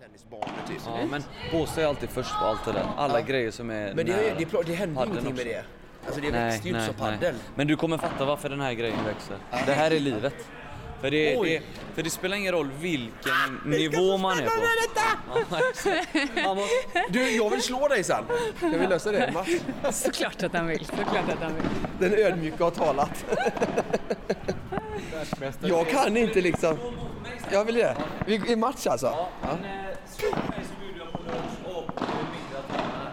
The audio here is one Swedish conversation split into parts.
tennisbanor typ. Ja, men Båstad är alltid först på allt det där. Alla Ja. grejer som är Men det, nära det, det, det händer paddeln ingenting med också. det. Alltså det växte ju inte som paddel. Men du kommer fatta varför den här grejen växer. Det här är livet. För det, Oj. det, för det spelar ingen roll vilken nivå man är på. Ja, exakt. Man måste, Du, jag vill slå dig sen. Jag vill lösa det Mats. Såklart att han vill. Såklart att han vill. Den ödmjuka har talat. Jag kan inte liksom. Jag vill det. Vi är match alltså? Ja.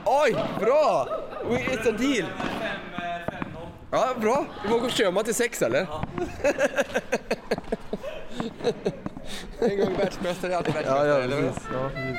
Oj, bra! We- It's a deal. Ja, bra. Vi vågar köra man till sex eller? en gång världsmästare är alltid världsmästare. Ja, ja, eller hur? precis. Ja, precis.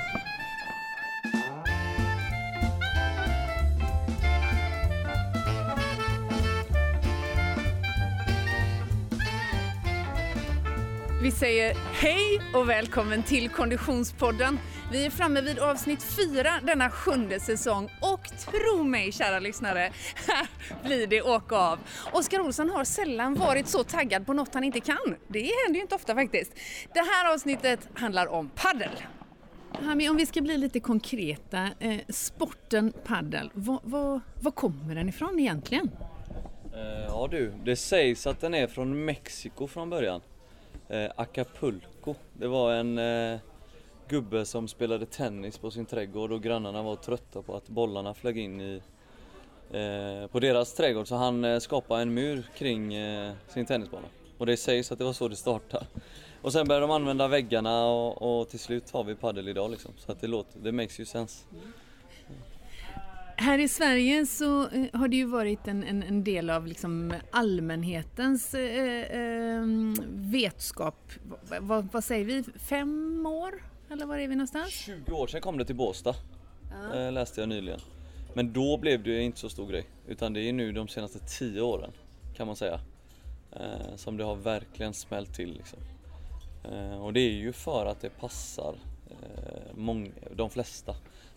Vi säger hej och välkommen till Konditionspodden. Vi är framme vid avsnitt fyra denna sjunde säsong och tro mig kära lyssnare, här blir det åka av. Oskar Olsson har sällan varit så taggad på något han inte kan. Det händer ju inte ofta faktiskt. Det här avsnittet handlar om paddel. Hami, om vi ska bli lite konkreta, eh, sporten paddel, var, var, var kommer den ifrån egentligen? Eh, ja du, det sägs att den är från Mexiko från början. Eh, Acapulco. Det var en eh, gubbe som spelade tennis på sin trädgård och grannarna var trötta på att bollarna flög in i eh, på deras trädgård så han eh, skapade en mur kring eh, sin tennisbana. Och det sägs att det var så det startade. Och sen började de använda väggarna och, och till slut har vi padel idag liksom. Så att det låter, det makes ju sense. Här i Sverige så eh, har det ju varit en, en, en del av liksom allmänhetens eh, eh, vetskap. Va- vad- vad säger vi? Fem år? Eller var är vi någonstans? 20 år sedan kom det till Båstad. Eh, läste jag nyligen. Men då blev det ju inte så stor grej. Utan det är nu de senaste 10 åren kan man säga. Eh, som det har verkligen smällt till liksom. Och det är ju för att det passar många, de flesta.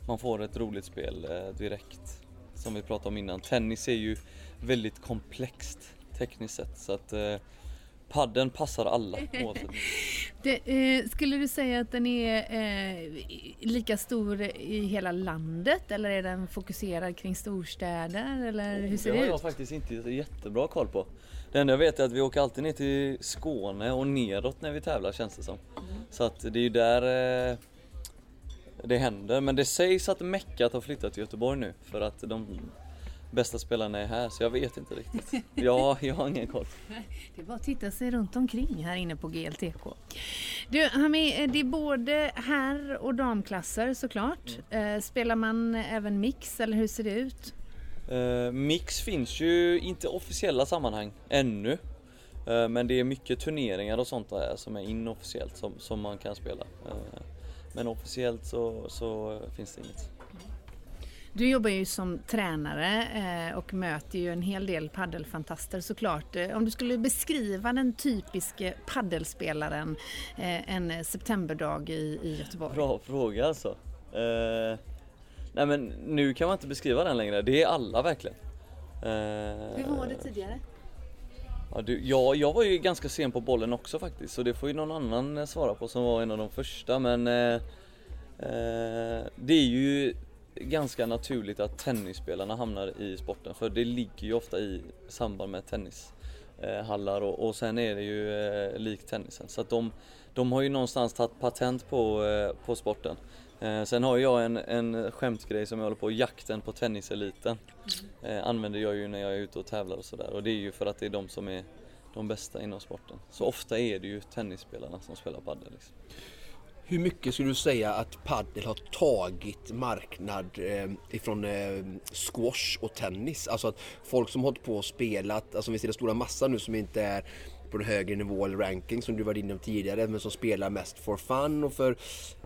Man får ett roligt spel eh, direkt. Som vi pratade om innan. Tennis är ju väldigt komplext tekniskt sett. Så att eh, padden passar alla. Det, eh, skulle du säga att den är eh, lika stor i hela landet eller är den fokuserad kring storstäder eller hur ser det det har jag ut? faktiskt inte jättebra koll på. Det enda jag vet är att vi åker alltid ner till Skåne och neråt när vi tävlar känns det som. Så att det är ju där eh, det händer. Men det sägs att Meckat har flyttat till Göteborg nu för att de bästa spelarna är här. Så jag vet inte riktigt. Ja, jag har ingen koll. Det är bara att titta sig runt omkring här inne på GLTK. Du, Hami, det är både herr och damklasser såklart. Mm. Spelar man även mix eller hur ser det ut? Eh, mix finns ju inte i officiella sammanhang ännu. Eh, men det är mycket turneringar och sånt där som är inofficiellt som, som man kan spela. Men officiellt så, så finns det inget. Du jobbar ju som tränare eh, och möter ju en hel del paddelfantaster såklart. Eh, Om du skulle beskriva den typiske paddelspelaren eh, en septemberdag i, i Göteborg. Bra fråga alltså. Eh, nej men nu kan man inte beskriva den längre, det är alla verkligen. Eh, Hur var det tidigare? Ja, du, ja, jag var ju ganska sen på bollen också faktiskt så det får ju någon annan eh, svara på som var en av de första men eh, eh, Det är ju ganska naturligt att tennisspelarna hamnar i sporten för det ligger ju ofta i samband med tennishallar eh, och, och sen är det ju eh, likt tennisen så att de, de har ju någonstans tagit patent på, eh, på sporten. Eh, sen har jag en, en skämtgrej som jag håller på, jakten på tenniseliten. Eh, använder jag ju när jag är ute och tävlar och sådär och det är ju för att det är de som är de bästa inom sporten. Så ofta är det ju tennisspelarna som spelar padel. Liksom. Hur mycket skulle du säga att padel har tagit marknad eh, ifrån eh, squash och tennis? Alltså att folk som hållit på och spelat, alltså vi ser den stora massan nu som inte är på en högre nivå eller ranking som du var inne på tidigare men som spelar mest for fun och för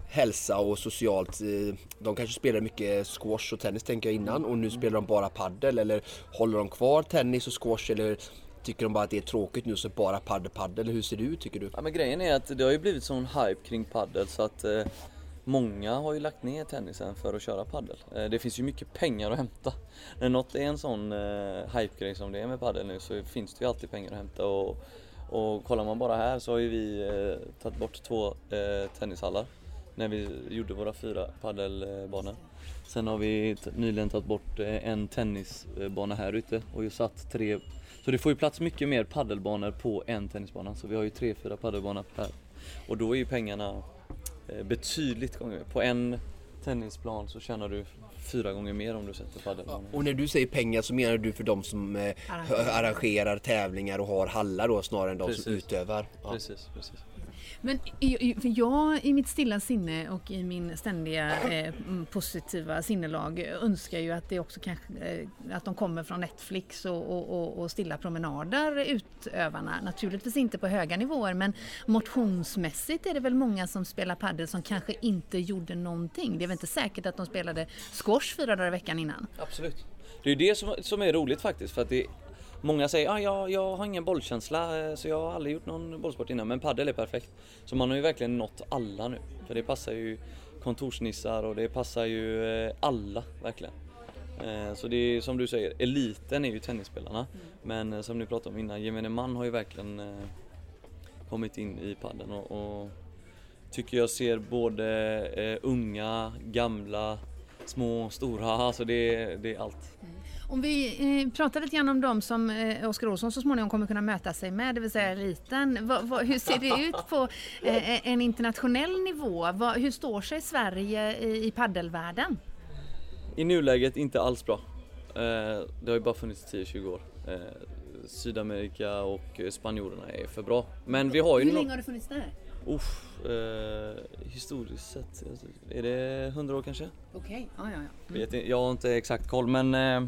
hälsa och socialt. eh, De kanske spelar mycket squash och tennis tänker jag innan och nu spelar de bara paddel eller håller de kvar tennis och squash eller tycker de bara att det är tråkigt nu så bara paddel paddel? Hur ser det ut tycker du? Ja, men grejen är att det har ju blivit sån hype kring padel så att eh, Många har ju lagt ner tennisen för att köra padel. Eh, det finns ju mycket pengar att hämta. När något är en sån eh, hype-grej som det är med padel nu så finns det ju alltid pengar att hämta och, och kollar man bara här så har ju vi eh, tagit bort två eh, tennishallar när vi gjorde våra fyra paddelbanor. Sen har vi nyligen tagit bort eh, en tennisbana här ute och ju satt tre så det får ju plats mycket mer paddelbanor på en tennisbana så vi har ju tre, fyra paddelbanor per och då är ju pengarna eh, betydligt gånger. På en tennisplan så tjänar du fyra gånger mer om du sätter paddelbanor. Och när du säger pengar så menar du för de som eh, Arrangerar. tävlingar och har hallar då snarare än de som Precis. utövar? Ja. Precis, precis. Men jag i mitt stilla sinne och i min ständiga eh, mm, positiva sinnelag önskar ju att det också kanske eh, att de kommer från Netflix och, och, och, och stilla promenader utövarna. Naturligtvis inte på höga nivåer men motionsmässigt är det väl många som spelar padel som kanske inte gjorde någonting. Det är väl inte säkert att de spelade squash fyra dagar i veckan innan. Absolut. Det är ju det som, som är roligt faktiskt för att det Många säger ah, jag, jag har ingen bollkänsla eh, så jag har aldrig gjort någon bollsport innan men padel är perfekt. Så man har ju verkligen nått alla nu. För det passar ju kontorsnissar och det passar ju eh, alla verkligen. Eh, Så det är som du säger, eliten är ju tennisspelarna. Men eh, som ni pratade om innan, gemene man har ju verkligen kommit in i padden och, och tycker jag ser både unga, gamla, små, stora, alltså det, det är allt. Om vi eh, pratar lite grann om dem som eh, Oskar Olsson så småningom kommer kunna möta sig med, det vill säga eliten. Va, va, hur ser det ut på eh, en internationell nivå? Va, hur står sig Sverige i, i paddelvärlden? I nuläget inte alls bra. Eh, Det har ju bara funnits 10-20 år. Sydamerika och spanjorerna är för bra. Men vi har ju Hur länge har det funnits där? Uff, eh, historiskt sett, är det 100 år kanske? Okej, ja, ja, ja. Vet inte, jag har inte exakt koll men eh,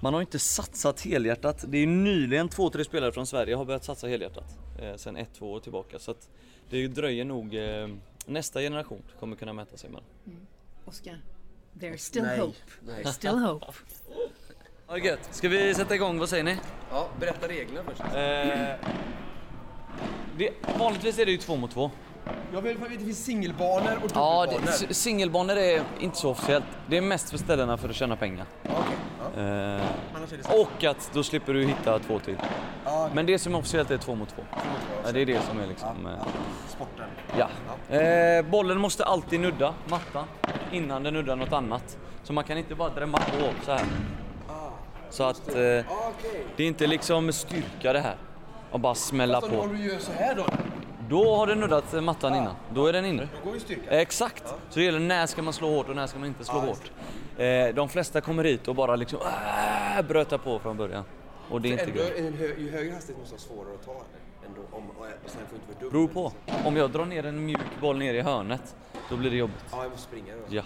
man har inte satsat helhjärtat. Det är nyligen två, tre spelare från Sverige har börjat satsa helhjärtat. Eh, sen ett, två år tillbaka. Så att det dröjer nog eh, nästa generation kommer kunna mäta sig med. Oskar, there's still Nej. hope. Nej. Still hope. Ja, gött. Ska vi sätta igång? Vad säger ni? Ja, berätta reglerna först. Eh, det, vanligtvis är det ju två mot två. Jag vill veta, det finns singelbanor och Ja, dubbelbanor. det, s- singelbanor är inte så officiellt. Det är mest för ställena för att tjäna pengar. Ja, okej. Ja. Eh, och att då slipper du hitta två till. Ja, Men det som är officiellt är två mot två. två mot två. Det är det som är liksom... eh, Sporten. Ja. Eh, bollen måste alltid nudda mattan innan den nuddar något annat. Så man kan inte bara drämma på så här. Så att eh, okej. det är inte liksom styrka det här. Och bara smälla på. om du gör så här då, Då har den nuddat mattan innan. Då är den inne. då går ju styrkan. Exakt! Så det gäller när ska man slå hårt och när ska man inte slå hårt. Eh, de flesta kommer hit och bara liksom äh, brötar på från början. Och det är inte gött. ju högre hastighet måste vara svårare att ta? Ändå, om, och, och sen får inte vara dubbel. Beror på. Om jag drar ner en mjuk boll ner i hörnet, då blir det jobbigt. Ja, jag måste springa då. Ja.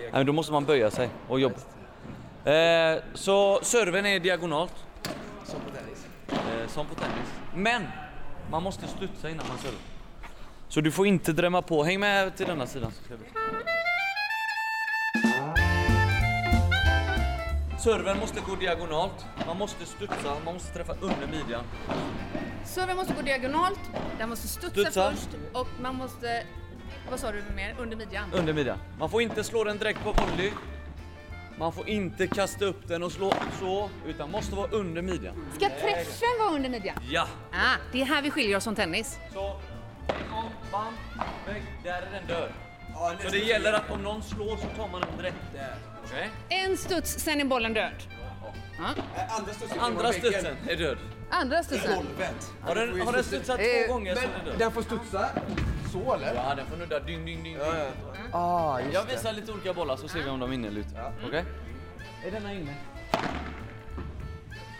Nej, men då måste man böja sig och jobba. Eh, så serven är diagonalt, Som på tennis. eh, som på tennis. Men man måste studsa innan man servar. Så du får inte drämma på. Häng med till denna sidan. Så ska vi. Serven måste gå diagonalt. Man måste studsa, man måste träffa under midjan. Serven måste gå diagonalt, den måste studsa, Studsa. först och man måste, vad sa du mer, under midjan? Under midjan. Man får inte slå den direkt på volley. Man får inte kasta upp den och slå så, utan måste vara under midjan. Ska träffen vara under midjan? Ja! Ah, det är här vi skiljer oss från tennis. Så, gång, bam, vägg, där är den död. Så det gäller att om någon slår så tar man den direkt. Okej? En studs, sen är bollen död. Ja. Andra studsen Andra studsen är död. Andra studsen. Golvet. Har den, har den studsat Eh, två gånger så är den död. den får studsa så eller? Ja, den får nudda ding, ding, ding. Ja, ding. ja. Ah, just Jag visar lite olika bollar så ser vi om de är inne eller ute. Okej? Är denna inne?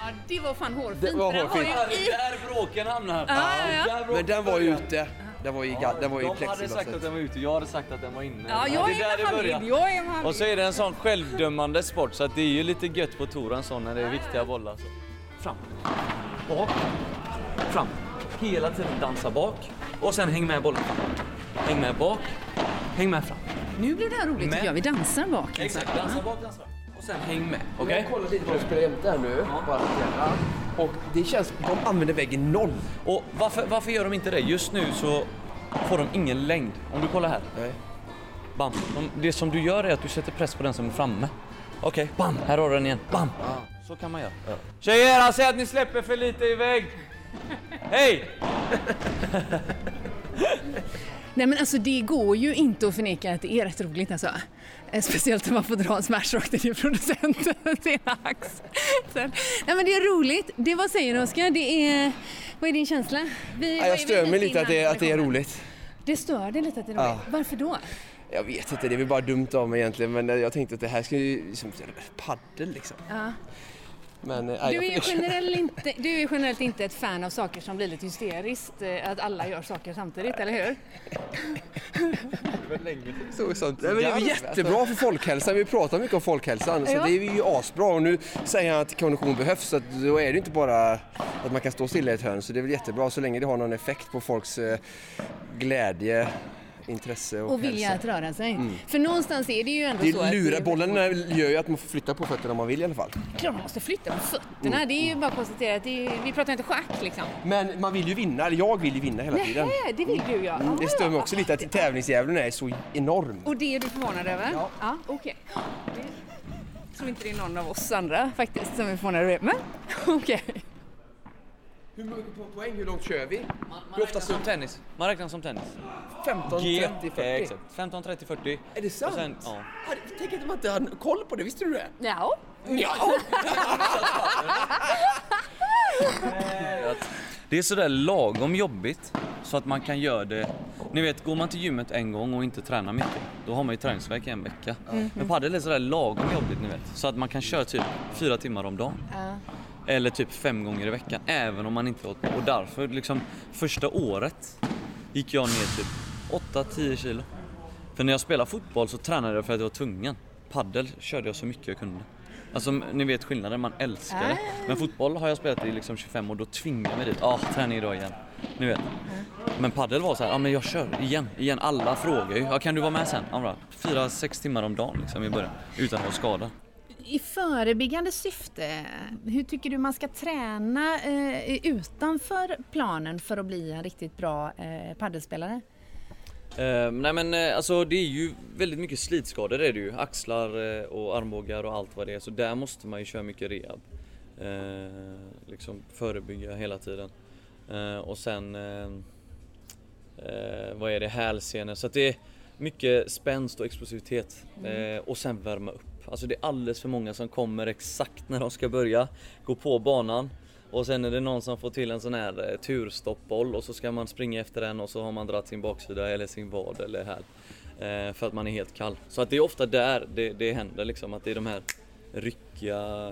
Ja, det var fan hårfint. Det var hårfint. ju Där är i... där bråken hamnar. Ja, ja, ja. Där Men den var ju ute. Den var ju, ja, den var ju De hade sagt att den var ute, jag hade sagt att den var inne. Ja, det jag är där är det med familj. Jag är med Och så är det en sån självdömande sport så att det är ju lite gött på touren sån när det är viktiga bollar. Så. Fram, bak, fram. Hela tiden dansa bak och sen häng med bollen fram. Häng med bak, häng med fram. Nu blir det här roligt tycker jag. Vi dansar bak. Exakt, dansa bak, dansa fram. Och sen häng med. Okej? Jag har kollat lite vad de spelar jämte här nu. Bara lite grann. Och det känns, de använder väggen noll. Och varför, varför gör de inte det? Just nu så får de ingen längd. Om du kollar här. Nej. Bam. De, det som du gör är att du sätter press på den som är framme. Okej, bam! Här har du den igen. Bam! Så kan man göra. Tjejer, han säger att ni släpper för lite i vägg. Hej! Nej men alltså det går ju inte att förneka att det är rätt roligt alltså. Eh, Speciellt när man får dra en smashrock till producenten sin ax. Nej men det är roligt. Det vad säger du Oskar? Det är... Vad är din känsla? Vi, Ja, jag stör mig lite att det, att det är roligt. Det stör dig lite att det är roligt. Ja. Varför då? Jag vet inte, det är väl bara dumt av mig egentligen men jag tänkte att det här ska ju liksom, paddel liksom. Ja. Men, eh, Du är, generellt inte, du är generellt inte ett fan av saker som blir lite hysteriskt, eh, att alla gör saker samtidigt, eller hur? Så, sånt. Men det är väl jättebra för folkhälsan, vi pratar mycket om folkhälsan så Ja. det är ju asbra och nu säger han att kondition behövs så att då är det inte bara att man kan stå stilla i ett hörn så det är väl jättebra så länge det har någon effekt på folks eh, glädje, intresse och, Och vilja hälsa. att röra sig. För någonstans är det ju ändå så Det att lurar, det- bollen gör ju att man får flytta på fötterna om man vill i alla fall. Klart man måste flytta på fötterna. Mm. Det är ju bara att konstatera att är, vi pratar inte schack liksom. Men man vill ju vinna, eller jag vill ju vinna hela tiden. Nej, det vill du ja. Mm, Det stör mig också lite att tävlingsdjävulen är så enorm. Och det är du förvånad över? Ja. ja okej. Jag tror inte det är någon av oss andra faktiskt som är förvånade över det. Men okej. Hur många poäng, hur långt kör vi? Hur ofta som tennis? Man räknar som tennis. 15, G, 30, 40? eh, exakt. 15, 30, 40. Är det sant? Sen, ja. Tänk att man inte hade koll på det, visste du det? Ja. Ja! Det är sådär lagom jobbigt så att man kan göra det. Ni vet, går man till gymmet en gång och inte tränar mycket, då har man ju träningsvärk i en vecka. Men padel är sådär lagom jobbigt ni vet, så att man kan köra typ fyra timmar om dagen. Ja. Eller typ fem gånger i veckan, även om man inte har Och därför, liksom, första året gick jag ner typ 8-10 kilo. För när jag spelade fotboll så tränade jag för att jag var tvungen. Paddel körde jag så mycket jag kunde. Alltså ni vet skillnaden, man älskar det. Men fotboll har jag spelat i liksom 25 år, då tvingar jag mig dit. Ah, träning idag igen. Ni vet. Men paddel var så här, ja ah, men jag kör igen, igen. Alla frågar ju, ja kan du vara med sen? Ja, bra. Fyra, sex timmar om dagen liksom i början. Utan att vara skadad. I förebyggande syfte, hur tycker du man ska träna eh, utanför planen för att bli en riktigt bra eh, paddelspelare? Eh, nej men eh, alltså det är ju väldigt mycket slitskador är det ju. Axlar eh, och armbågar och allt vad det är. Så där måste man ju köra mycket rehab. Eh, liksom förebygga hela tiden. Eh, och sen vad är det, hälsenor. Så att det är mycket spänst och explosivitet. Eh, och sen värma upp. Alltså det är alldeles för många som kommer exakt när de ska börja gå på banan. Och sen är det någon som får till en sån här eh, turstoppboll och så ska man springa efter den och så har man dragit sin baksida eller sin vad eller här. Eh, för att man är helt kall. Så att det är ofta där det, det händer liksom, att det är de här ryckiga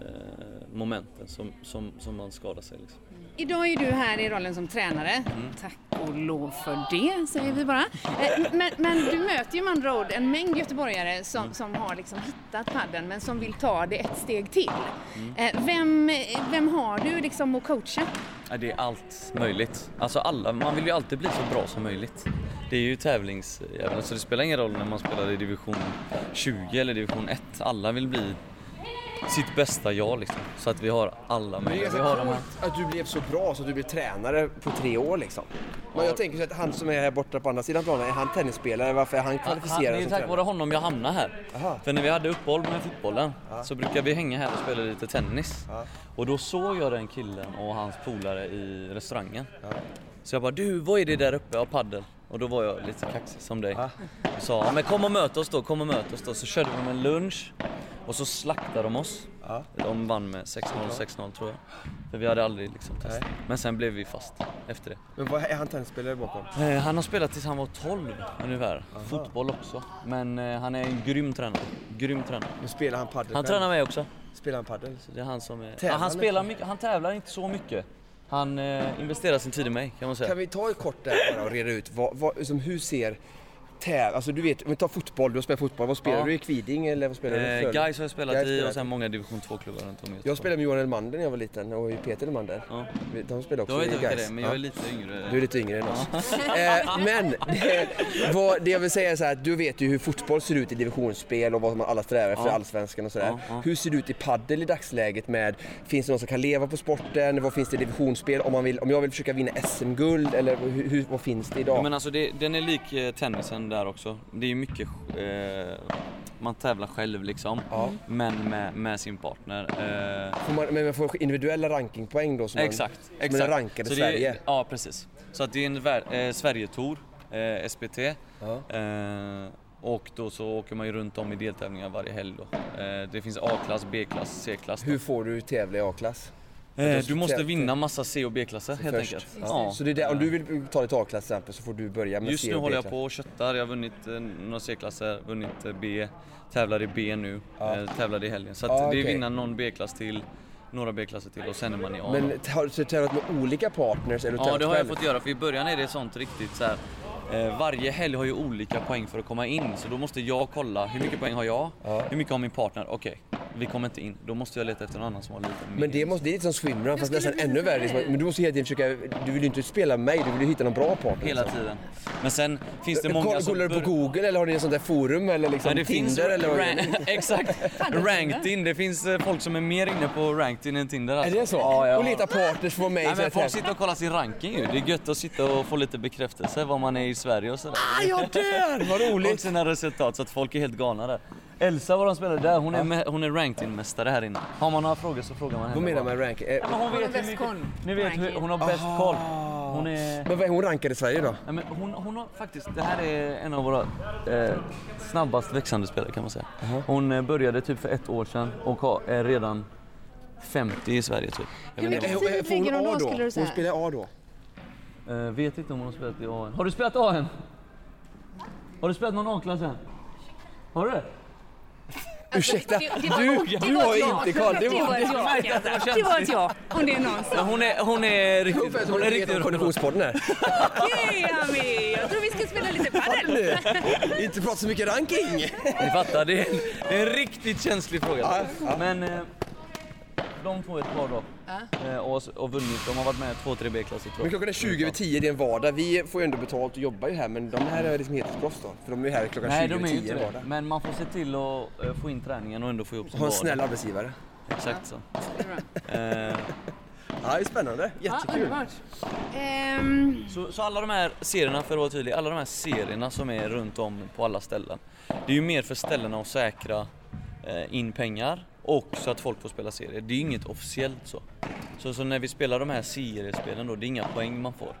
eh, momenten som, som, som man skadar sig. Liksom. Idag är du här i rollen som tränare. Mm. Tack och lov för det, säger vi bara. Eh, Men, men du möter ju med andra ord en mängd göteborgare som, Mm. som har liksom hittat padden men som vill ta det ett steg till. Mm. Eh, Vem, vem har du liksom att coacha? Det är allt möjligt. Alltså alla, man vill ju alltid bli så bra som möjligt. Det är ju tävlingsjäveln, så det spelar ingen roll när man spelar i division 20 eller division 1. Alla vill bli sitt bästa jag liksom. Så att vi har alla Men det är Vi har de här. coolt att du blev så bra så att du blev tränare på tre år liksom. Men jag tänker så att han som är här borta på andra sidan planen, är han tennisspelare? Varför är han Han, kvalificerad det är tack vare honom jag hamnade här. Aha. För när vi hade uppehåll med fotbollen så brukade vi hänga här och spela lite tennis. Ja. Och då såg jag den killen och hans polare i restaurangen. Så jag bara du, vad är det där uppe? Ja, paddel. Och då var jag lite kaxig som dig. Och sa, ja, men kom och möt oss då, kom och möt oss då. Så körde de en lunch och så slaktade de oss. Ja. De vann med 6-0, 6-0 tror jag. För vi hade aldrig liksom testat. Men sen blev vi fast efter det. Men vad är han tennisspelare bakom? Eh, Han har spelat tills han var 12 ungefär. Fotboll också. Men eh, han är en grym tränare. Grym tränare. Nu spelar han padel Han tränar mig också. Spelar han padel? Så det är han som är... Ja, han han spelar mycket, han tävlar inte så mycket. Han eh, investerar sin tid i mig kan man säga. Kan vi ta ett kort där bara och reda ut, vad, vad, liksom, hur ser täv... Alltså du vet, om vi tar fotboll, du har spelat fotboll, vad spelar Ja. du i Kviding eller vad spelar du? Eh, för? Guys har jag spelat Gais i och sen många division 2-klubbar runt om i Jag spelade med Johan Elmander när jag var liten och Peter Elmander. Ja. De spelar också Jag vet i vilka det men jag Ja. är lite yngre. Du är lite yngre än oss. Eh, men det, vad, det jag vill säga är så här, att du vet ju hur fotboll ser ut i divisionsspel och vad man alla strävar efter, Ja. allsvenskan och sådär. Hur ser det ut i paddel i dagsläget med, finns det någon som kan leva på sporten? Vad finns det i divisionsspel? Om, man vill, om jag vill försöka vinna SM-guld eller hur, hur, vad finns det idag? Ja, men alltså det, den är lik eh, där också. Det är mycket, eh, man tävlar själv liksom. Ja. Men med, med sin partner. Eh, Får man, men man får individuella rankingpoäng då? Som exakt, Man, som exakt. är rankade Så det Sverige? Ja precis. Så att det är en eh, Sverigetour eh, SPT. Eh, och då så åker man ju runt om i deltävlingar varje helg då. Eh, det finns A-klass, B-klass, C-klass. Hur får du tävla i A-klass? Eh, du måste vinna massa C och B-klasser helt Först. enkelt. Ja. Så det är där, om du vill ta dig till A-klass till exempel så får du börja med Just C nu och håller jag på och köttar. Jag har vunnit eh, några C-klasser, vunnit eh, B, tävlar i B nu, Ja. eh, i helgen. Så att Ja, det är vinna någon B-klass till, några B-klasser till och sen är man i A. Men har du tävlat med olika partners eller Ja det har jag fått göra för i början är det sånt riktigt så här. Eh, varje helg har ju olika poäng för att komma in så då måste jag kolla hur mycket poäng har jag? Ja. Hur mycket har min partner? Okej, vi kommer inte in. Då måste jag leta efter någon annan som har lite mer. Men det, måste, det är lite som swimrun fast nästan ännu värre. Liksom. Men du måste hela tiden försöka, du vill ju inte spela med mig, du vill ju hitta någon bra partner. Hela liksom. tiden. Men sen finns det Kolla- många som... Kollar du på Google eller har ni en sån där forum eller liksom Nej, det finns Tinder eller vad ran- Exakt! Ranked-in. Det finns eh, folk som är mer inne på Ranked-in än Tinder Är alltså. det så? Ja, ja. Och leta partners för mig. Nej, men att folk sitter och kollar sin ranking ju. Det är gött att sitta och få lite bekräftelse var man är i Sverige och sådär. Ah, jag dör! Vad Och roligt! sina resultat så att folk är helt galna där. Elsa var de spelade där, hon är, med, hon är ranked-in-mästare här inne. Har man några frågor så frågar man henne Vad menar man med rank? Eh, Ja, men hon har vet bäst koll. ni vet hur, hon har bäst koll. Hon är... Men vad är hon rankad i Sverige då? Nej, men hon, hon har faktiskt, det här är en av våra eh, snabbast växande spelare kan man säga. Hon eh, började typ för ett år sedan och har, är redan 50 i Sverige typ. Jag Hur mycket Eh, tid lägger hon då, skulle du Hon säga? spelar A då? Eh, vet inte om hon har spelat i A Har du spelat A än? Har du spelat någon A-klass än? Har du det? Ursäkta, det- det var- du, du har inte koll. Det var ett ja. Det var ett ja. Om det är någon som... hon är, hon är riktigt, hon är riktigt Konditionspodden här. Okej Ami, jag tror vi ska spela lite padel. Nu, Inte prata så mycket ranking! Ni fattar, det är en, det är en riktigt känslig fråga. Men eh, de två är ett par då. Eh, och, och vunnit, de har varit med i två, tre B-klasser tror Men jag. klockan är 20 över 10, det är en vardag. Vi får ju ändå betalt och jobbar ju här men de här är liksom heltidsproffs då. För de är ju här klockan Nej 20 de är över ju 10 inte en vardag. det. Men man får se till att eh, få in träningen och ändå få ihop sin Ha en vardag. snäll arbetsgivare. Exakt så. Eh, Ja, det är spännande. Ja, Jättekul. underbart. Ehm, så, så alla de här serierna, för att vara tydlig, alla de här serierna som är runt om på alla ställen. Det är ju mer för ställena att säkra eh, in pengar och så att folk får spela serier. Det är ju inget officiellt så. Så, så när vi spelar de här seriespelen då, det är inga poäng man får.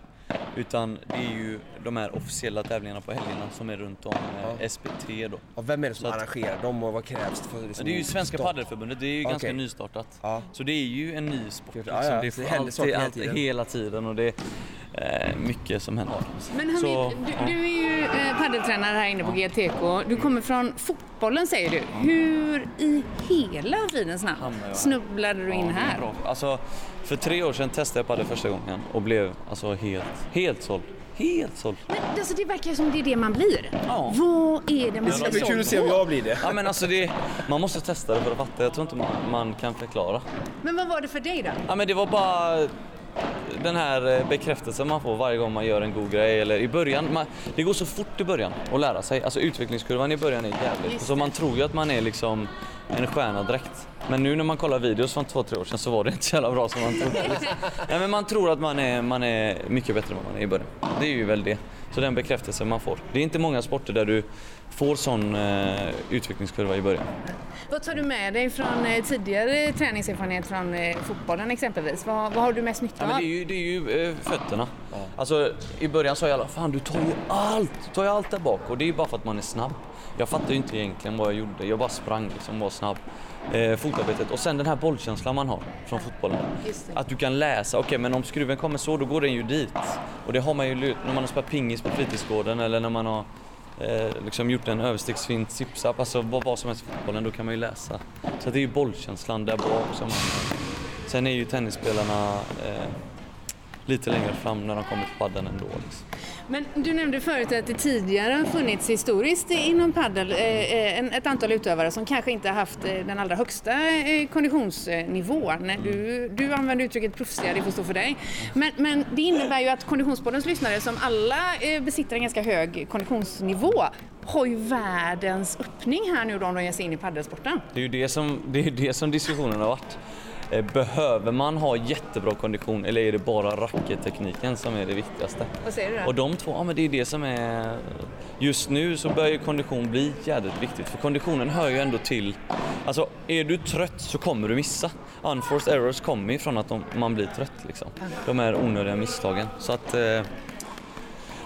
Utan det är ju de här officiella tävlingarna på helgerna som är runt om eh, SPT då. Ja, vem är det som Så att- arrangerar dem och vad krävs det för liksom, det är ju Svenska start? Paddelförbundet, det är ju ganska Okej. nystartat. Ja. Så det är ju en ny sport. Ja, Liksom. ja, Det så det är händer alltid, saker hela tiden. hela tiden och det är mycket som händer. Men Så, Hamid, du, ja. du är ju eh, paddeltränare här inne på GTK. Du kommer från fotbollen säger du. Hur i hela fridens namn snubblade du in det här? Alltså, för tre år sedan testade jag padel första gången och blev alltså helt, helt såld. Helt såld. Men alltså, det verkar som det är det man blir. Ja. Vad är det man Det ska bli blir kul att se om jag blir det. Ja men alltså det, man måste testa det för att fatta. Jag tror inte man, man kan förklara. Men vad var det för dig då? Ja men det var bara den här eh, bekräftelsen man får varje gång man gör en god grej. Eller i början, man, det går så fort i början att lära sig. Alltså utvecklingskurvan i början är jävligt. Just Så man tror ju att man är liksom en stjärna direkt. Men nu när man kollar videos från två, tre år sedan så var det inte så jävla bra som man trodde. Liksom. Nej, men man tror att man är, man är mycket bättre än vad man är i början. Det är ju väl det. Så den bekräftelsen man får. Det är inte många sporter där du får sån eh, utvecklingskurva i början. Vad tar du med dig från eh, tidigare träningserfarenhet från eh, fotbollen exempelvis? Vad, vad har du mest nytta Ja, av? men det är ju, det är ju eh, fötterna. Alltså i början sa jag alla, fan du tar ju allt, du tar ju allt där bak och det är ju bara för att man är snabb. Jag fattar ju inte egentligen vad jag gjorde, jag bara sprang liksom, var snabb. Eh, fotarbetet och sen den här bollkänslan man har från fotbollen. Att du kan läsa, okej men om skruven kommer så då går den ju dit. Och det har man ju när man har spelat pingis på fritidsgården eller när man har eh, liksom gjort en överstegsfint zipzap, alltså vad, vad som helst i fotbollen, då kan man ju läsa. Så det är ju bollkänslan där bak som man... Sen är ju tennisspelarna eh, lite längre fram när de kommer till paddeln ändå. Liksom. Men du nämnde förut att det tidigare har funnits historiskt inom padel eh, eh, ett antal utövare som kanske inte har haft eh, den allra högsta konditionsnivån. Du, du använder uttrycket proffsiga, det får stå för dig. Men, men det innebär ju att Konditionspoddens lyssnare som alla besitter en ganska hög konditionsnivå har ju världens öppning här nu då om de ger sig in i paddelsporten. Det är ju det som, det är det som diskussionen har varit. Eh, Behöver man ha jättebra kondition eller är det bara rackettekniken som är det viktigaste? Vad säger du Och då? de två, ja men det är det som är... Just nu så börjar ju kondition bli jävligt viktigt för konditionen hör ju ändå till... Alltså är du trött så kommer du missa. Unforced errors kommer ju från att de, man blir trött liksom. De här onödiga misstagen. Så att... Eh,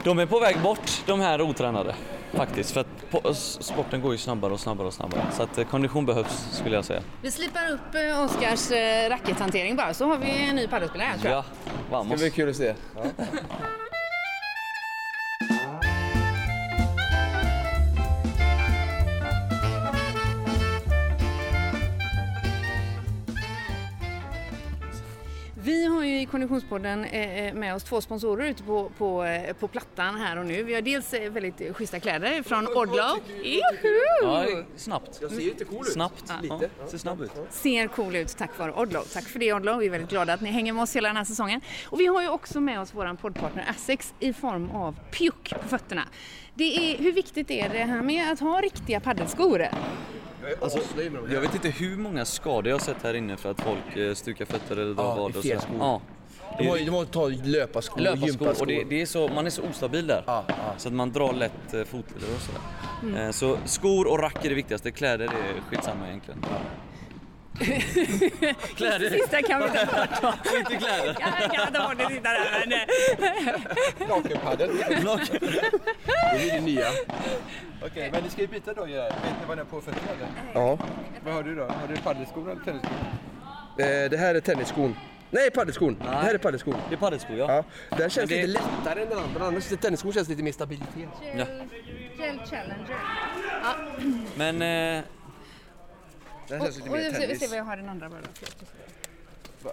De är på väg bort, de här otränade. Faktiskt, för att sporten går ju snabbare och snabbare och snabbare. Så att eh, kondition behövs, skulle jag säga. Vi slipar upp eh, Oskars eh, rackethantering bara, så har vi en ny paddelspelare här tror jag. Ja, Det vamos. blir kul att se. Vi har ju i Konditionspodden eh, eh, med oss två sponsorer ute på, på, eh, på plattan här och nu. Vi har dels väldigt schyssta kläder från Odlo. Juhu! Ja, snabbt. Jag ser inte cool ut. Snabbt. Lite. Ja, ser snabb ut. Ser cool ut tack vare Odlo. Tack för det Odlo. Vi är väldigt glada att ni hänger med oss hela den här säsongen. Och vi har ju också med oss våran poddpartner Essex i form av pjuck på fötterna. Det är, hur viktigt är det här med att ha riktiga paddelskor? Alltså, jag vet inte hur många skador jag har sett här inne för att folk eh, stukar fötter eller drar Ja, vad i och fel så. skor. Ja. De har de har tagit löparskor och Löparskor gympaskor. och det, det är så, man är så ostabil där. Ja, ja. Så att man drar lätt eh, fotleder och sådär. Eh, Så skor och rack är det viktigaste, kläder är skitsamma egentligen. kläder, Sista kan vi ta bort då. inte kläder. Jag kan ta bort det sista där. Men, Nakenpadel. Det är det nya. Okej, men ni ska ju byta då Gerard. Vet ni vad ni har på fötterna eller? Ja. Vad har du då? Har du paddelskor eller tennisskor? Eh, Det här är tennisskon. Nej, paddelskon. Det här är paddelskon. Det är paddelskor ja. Ja. Den känns det- lite lättare än den andra. Annars tennisskon känns lite mer stabilitet. Ja. Gel Challenger. Men eh, Den känns lite Och mer vi ser- vi tennis. ser vad jag har i den andra bara.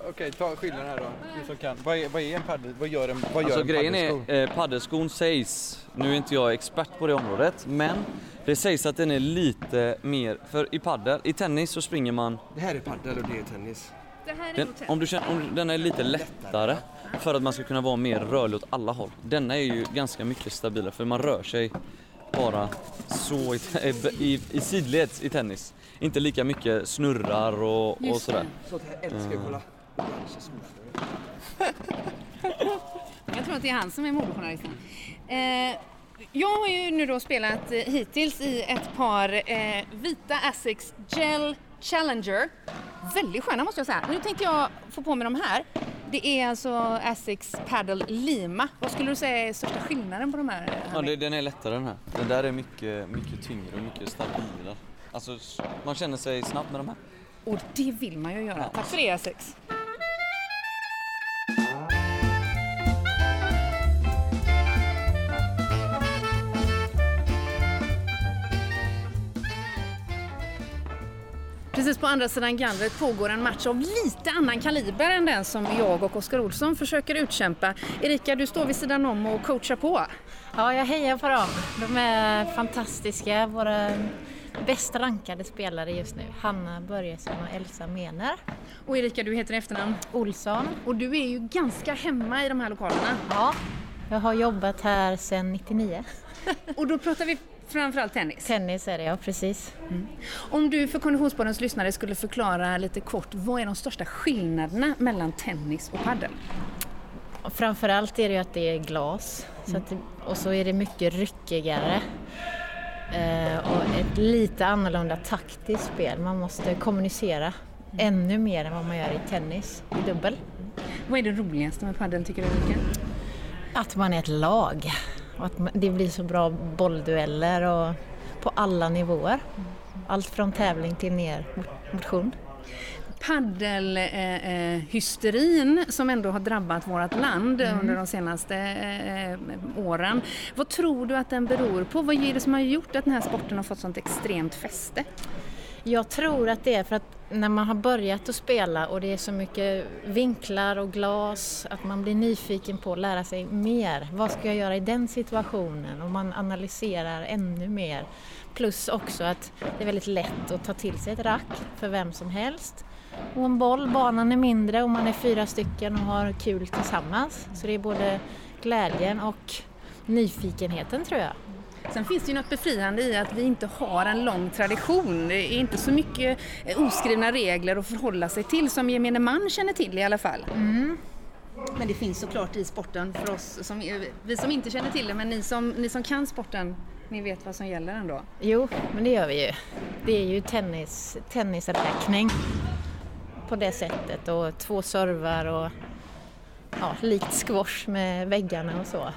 Okej, ta skillnaden här då. Du som kan. Vad är, vad är en paddel... Vad gör en, vad gör alltså en grejen paddelsko? är, eh, paddelskon sägs, nu är inte jag expert på det området, men det sägs att den är lite mer, för i paddel, i tennis så springer man Det här är paddel och det är tennis. Det här är Den, om du känner, om den är lite lättare för att man ska kunna vara mer rörlig åt alla håll. Denna är ju ganska mycket stabilare för man rör sig bara så i, i, i sidleds i tennis. Inte lika mycket snurrar och, och sådär. Sånt älskar jag. Kolla. Jag tror att det är han som är modejournalisten. Eh, jag har ju nu då spelat eh, hittills i ett par eh, vita Asics Gel Challenger. Väldigt sköna måste jag säga. Nu tänkte jag få på mig de här. Det är alltså Asics Paddle Lima. Vad skulle du säga är största skillnaden på de här? Ja, det, den är lättare den här. Den där är mycket, mycket tyngre och mycket stabilare. Alltså man känner sig snabb med de här. Och det vill man ju göra. Tack för det Asics. Precis på andra sidan gallret pågår en match av lite annan kaliber än den som jag och Oskar Olsson försöker utkämpa. Erika, du står vid sidan om och coachar på. Ja, jag hejar på dem. De är fantastiska. Våra bäst rankade spelare just nu. Hanna Börjesson och Elsa Mener. Och Erika, du heter i efternamn. Olsson. Och du är ju ganska hemma i de här lokalerna. Ja, jag har jobbat här sedan 99. Och då pratar vi framförallt tennis. Tennis är det, ja precis. Om du för Konditionspoddens lyssnare skulle förklara lite kort, vad är de största skillnaderna mellan tennis och padel? Framförallt är det ju att det är glas. Så att och så är det mycket ryckigare. Eh, och ett lite annorlunda taktiskt spel. Man måste kommunicera ännu mer än vad man gör i tennis, i dubbel. Vad är det roligaste med padel tycker du Erika? Att man är ett lag och att det blir så bra bolldueller och på alla nivåer. Allt från tävling till ner mot motion. Paddelhysterin som ändå har drabbat vårt land under de senaste eh, åren. Vad tror du att den beror på? Vad är det som har gjort att den här sporten har fått sånt extremt fäste? Jag tror att det är för att när man har börjat att spela och det är så mycket vinklar och glas att man blir nyfiken på att lära sig mer. Vad ska jag göra i den situationen? Och man analyserar ännu mer. Plus också att det är väldigt lätt att ta till sig ett rack för vem som helst. Och en boll, banan är mindre och man är fyra stycken och har kul tillsammans. Så det är både glädjen och nyfikenheten tror jag. Sen finns det ju något befriande i att vi inte har en lång tradition. Det är inte så mycket eh, oskrivna regler att förhålla sig till som gemene man känner till i alla fall. Men det finns såklart i sporten för oss som, vi som inte känner till det, men ni som, ni som kan sporten, ni vet vad som gäller ändå. Jo, men det gör vi ju. Det är ju tennis, tennisräkning på det sättet och två servar och ja, likt squash med väggarna och så.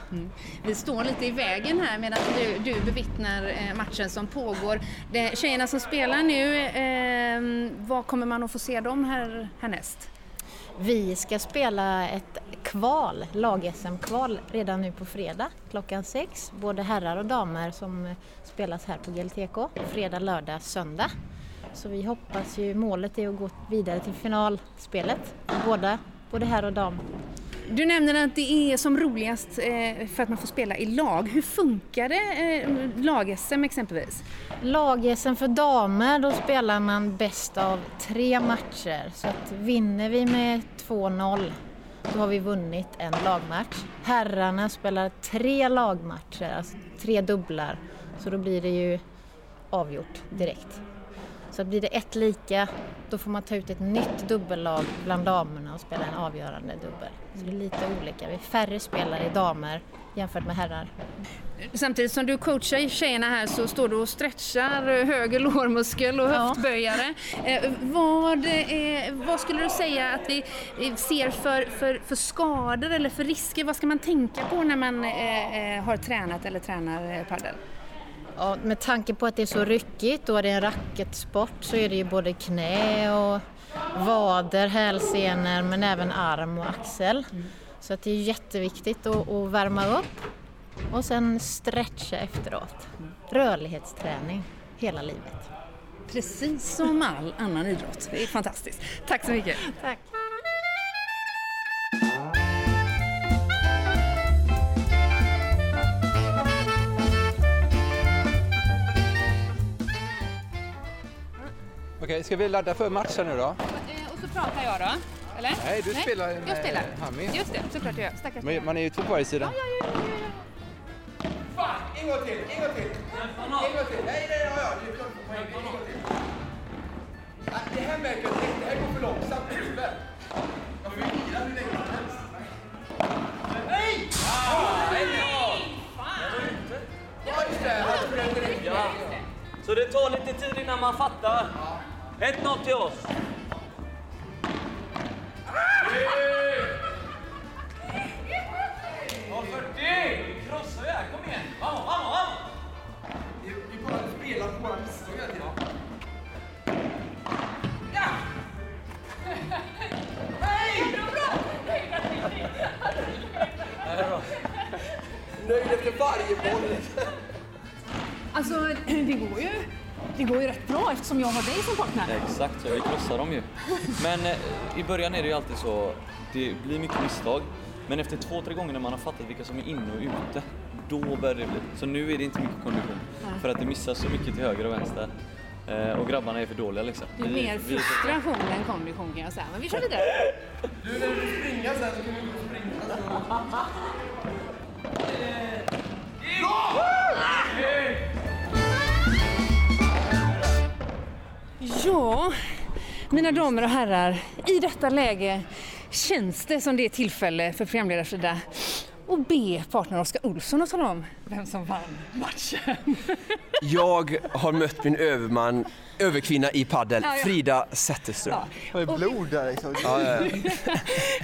Vi står lite i vägen här medan du, du bevittnar eh, matchen som pågår. Det, tjejerna som spelar nu, eh, vad kommer man att få se dem här, härnäst? Vi ska spela ett kval, lag-SM-kval redan nu på fredag klockan sex. Både herrar och damer som spelas här på GLTK. Fredag, lördag, söndag. Så vi hoppas ju, målet är att gå vidare till finalspelet. Båda, både herr och dam. Du nämner att det är som roligast eh, för att man får spela i lag. Hur funkar det eh, lag-SM exempelvis? Lag-SM för damer, då spelar man bäst av tre matcher. Så att vinner vi med 2-0, då har vi vunnit en lagmatch. Herrarna spelar tre lagmatcher, alltså tre dubblar. Så då blir det ju avgjort direkt. Så blir det ett lika, då får man ta ut ett nytt dubbellag bland damerna och spela en avgörande dubbel. Så det är lite olika. Vi är färre spelare i damer jämfört med herrar. Samtidigt som du coachar tjejerna här så står du och stretchar höger lårmuskel och Ja. höftböjare. Eh, vad, eh, vad skulle du säga att vi ser för, för, för skador eller för risker? Vad ska man tänka på när man eh, eh, har tränat eller tränar padel? Ja, med tanke på att det är så ryckigt och det är en racketsport så är det ju både knä och vader, hälsenor men även arm och axel. Så att det är jätteviktigt att, att värma upp och sen stretcha efteråt. Rörlighetsträning hela livet. Precis som all annan idrott. Det är fantastiskt. Tack så mycket. Tack. Okej, ska vi ladda för matchen nu då? Och så pratar jag då, eller? Nej, du spelar med jag spelar. Hami. Just det, såklart jag gör. Stackars Men man är ju två på varje sida. Fan! En gång till, en gång till! En gång till! Nej, nej, ja, ja, det är klart på poäng. En gång till. Nej, Det här märker jag direkt, det här går för långsamt i huvudet. Jag får ju vila hur länge som helst. Nej! Ja, just det. Jag tror det direkt. Ja. Så det tar lite tid innan man fattar. 1-0 till oss. Ja, 40! Vi krossar ju här, kom igen! Vamos, vamos, vamos! Vi bara spelar på våra misstag hela tiden. Nöjd efter varje boll. Alltså, det går ju. Det går ju rätt bra eftersom jag har dig som partner. Exakt, så vi krossar dem ju. Men eh, i början är det ju alltid så, det blir mycket misstag. Men efter två, tre gånger när man har fattat vilka som är inne och ute, då börjar det bli. Så nu är det inte mycket kondition. För att det missas så mycket till höger och vänster. Eh, och grabbarna är för dåliga liksom. Det är Vi- mer vi- frustration än kondition kan jag säga. Men vi kör vidare. Du, när du får springa sen så kan och springa. Så. Ja, mina damer och herrar, i detta läge känns det som det är tillfälle för programledarsida att be partner Oskar Olsson att tala om vem som vann matchen. Jag har mött min överman, överkvinna i paddel, Ja, ja. Frida Zetterström. Har ju blod där liksom. Ja, ja.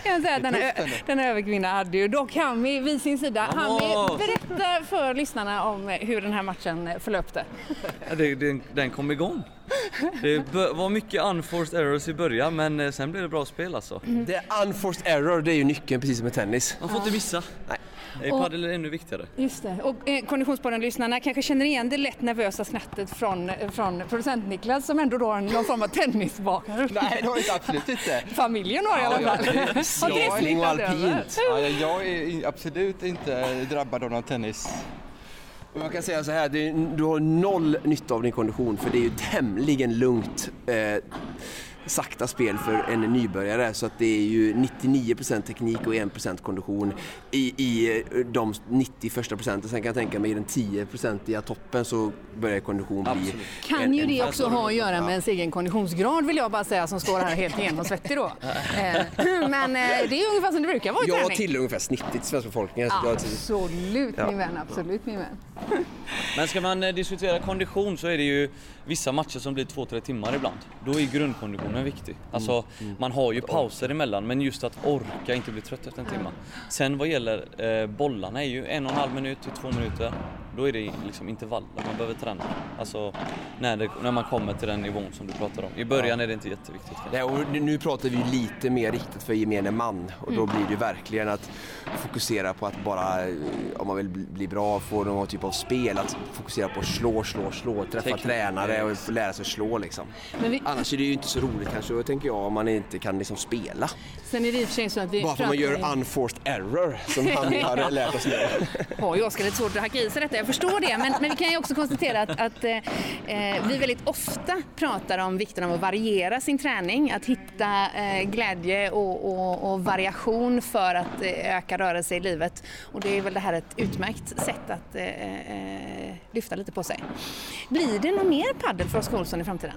Kan jag säga att denna, denna överkvinna hade ju dock Hami vid sin sida. Hami, Vamos! berätta för lyssnarna om hur den här matchen förlöpte. Ja, det, den, den kom igång. Det var mycket unforced errors i början men eh, sen blev det bra spel alltså. Det är unforced error, det är ju nyckeln precis som i tennis. Man får inte missa. Nej. I Och- padel är det ännu viktigare. Just det. Och eh, Konditionspodden-lyssnarna kanske känner igen det lätt nervösa skrattet från, från producent Niklas som ändå då har någon form av tennisbakgrund. Nej, det har jag absolut inte. Familjen har i alla fall. Det Segling och alpint. Ja, jag- jag är absolut inte drabbad av någon tennis. Man kan säga så här, du har noll nytta av din kondition för det är ju tämligen lugnt eh, sakta spel för en nybörjare så att det är ju 99% teknik och 1% kondition i, i eh, de 90 första procenten. Sen kan jag tänka mig i den 10% toppen så börjar kondition bli Absolut. Kan en- ju en det också ha att göra med ens egen konditionsgrad vill jag bara säga som står här helt genomsvettig då. Eh, Men eh, det är ungefär som det brukar vara i Jag träning. tillhör ungefär snittet i svenska befolkningen. jag- Absolut Ja. min vän, absolut min vän. Men ska man diskutera kondition så är det ju vissa matcher som blir 2-3 timmar ibland. Då är grundkonditionen viktig. Alltså man har ju pauser emellan men just att orka inte bli trött efter en timme. Sen vad gäller eh, bollarna är ju en och en halv minut till två minuter. Då är det liksom intervaller man behöver träna. Alltså när, det, när man kommer till den nivån som du pratar om. I början är det inte jätteviktigt. Nej, och nu- pratar vi lite mer riktat för gemene man och då blir det verkligen att fokusera på att bara, eh, om man vill bli bra, få någon typ av spel, att fokusera på att slå, slå, slå, träffa Teknik. tränare och lära sig slå liksom. Men vi, Annars är det ju inte så roligt kanske, tänker jag, om man inte kan liksom spela. sen är det i och för sig så att vi Bara för att man gör unforced error, som han har lärt oss nu. har ju Oskar lite svårt att hacka i sig detta, jag förstår det. Men, men vi kan ju också konstatera att, att eh, eh, vi väldigt ofta pratar om vikten av att variera sin träning, att hitta eh, glädje och, och, och variation för att eh, öka rörelse i livet. Och det är väl det här ett utmärkt sätt att eh, eh, lyfta lite på sig. Blir det någon mer paddel för Oskar Olsson i framtiden?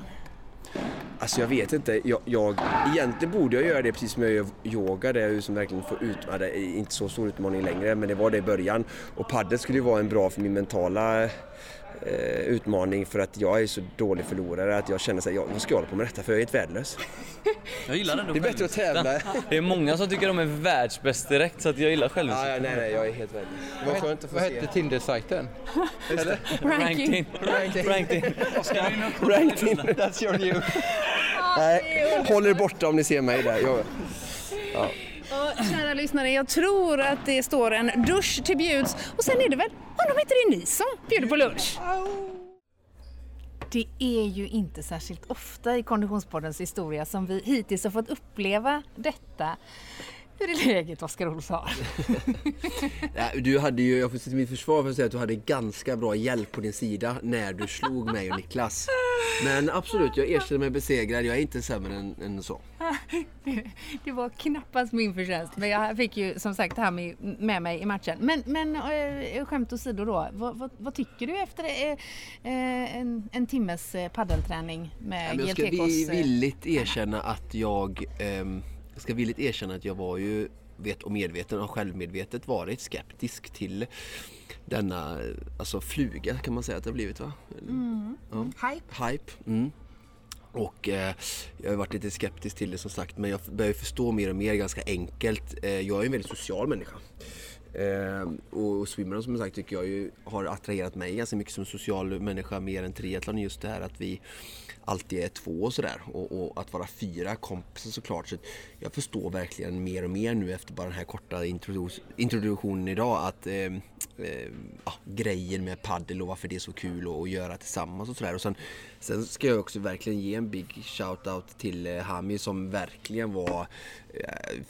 Alltså jag vet inte. Jag, jag, egentligen borde jag göra det precis som jag gör yoga Det är ju som liksom verkligen får ut, ja, det är inte så stor utmaning längre men det var det i början. Och padel skulle ju vara en bra för min mentala eh, utmaning för att jag är så dålig förlorare att jag känner här, jag, vad ska jag hålla på med detta för jag är helt värdelös. Jag gillar ändå Det är bättre att tävla. Det är många som tycker de är världsbäst direkt så att jag gillar själv. Ja, ja, nej, nej, jag är helt värdelös. Var skönt att få Vad se. hette Tinder-sajten? Ranked in. Ranked in. That's your new... Nej, håll er borta om ni ser mig där. Jag, Och, kära lyssnare, jag tror att det står en dusch till bjuds och sen är det väl honom inte det ni som bjuder på lunch? Det är ju inte särskilt ofta i Konditionspoddens historia som vi hittills har fått uppleva detta. Hur är läget Oskar Olsson? Du hade ju, jag får säga till mitt försvar för att säga att du hade ganska bra hjälp på din sida när du slog mig och Niklas. Men absolut, jag erkänner mig besegrad. Jag är inte sämre än, än så. Det var knappast min förtjänst, men jag fick ju som sagt det här med, med mig i matchen. Men, men äh, skämt åsido då, vad, vad, vad tycker du efter äh, en, en timmes paddelträning med Men jag ska vi, eh, villigt erkänna att jag, ehm, jag ska villigt erkänna att jag var ju vet och medveten och självmedvetet varit skeptisk till denna alltså fluga kan man säga att det har blivit va? Ja. Hype? Hype. Mm. Och eh, jag har varit lite skeptisk till det som sagt men jag börjar förstå mer och mer ganska enkelt. Eh, jag är en väldigt social människa. Eh, och swimrun som sagt tycker jag ju har attraherat mig ganska mycket som social människa mer än triathlon. Just det här att vi alltid är två och sådär och, och att vara fyra kompisar såklart. Så jag förstår verkligen mer och mer nu efter bara den här korta introdu- introduktionen idag att eh, eh, ja, grejen med paddel och varför det är så kul att, göra tillsammans och sådär. Och sen, sen ska jag också verkligen ge en big shout-out till eh, Hami som verkligen var eh,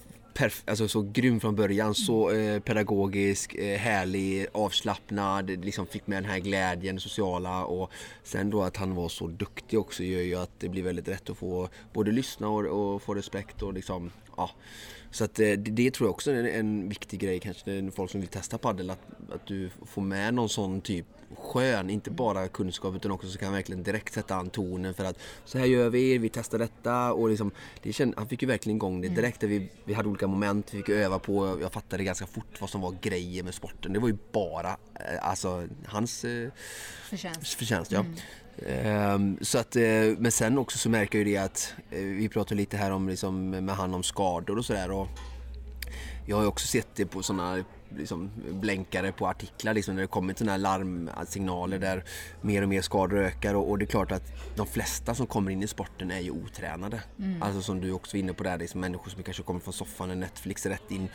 alltså så grym från början, så eh, pedagogisk, eh, härlig, avslappnad, liksom fick med den här glädjen, det sociala och sen då att han var så duktig också gör ju att det blir väldigt rätt att få både lyssna och, och få respekt och liksom, ja. Så att eh, det, det tror jag också är en, viktig grej kanske när folk som vill testa padel att, att du får med någon sån typ skön, inte bara kunskap utan också så kan verkligen direkt sätta an tonen för att så här gör vi, vi testar detta och liksom, det känd, han fick ju verkligen igång det direkt. Där vi, vi hade olika moment, vi fick öva på, jag fattade ganska fort vad som var grejer med sporten. Det var ju bara eh, alltså, hans eh, Förtjänst. förtjänst. Ja. Ehm, så att, eh, men sen också så märker jag ju det att eh, vi pratar lite här om liksom, med han om skador och sådär. Jag har ju också sett det på sådana liksom, blänkare på artiklar liksom, när det kommer sådana här larmsignaler där mer och mer skador ökar och, och det är klart att de flesta som kommer in i sporten är ju otränade. Alltså som du också var inne på där, liksom, människor som kanske kommer från soffan och Netflix rätt in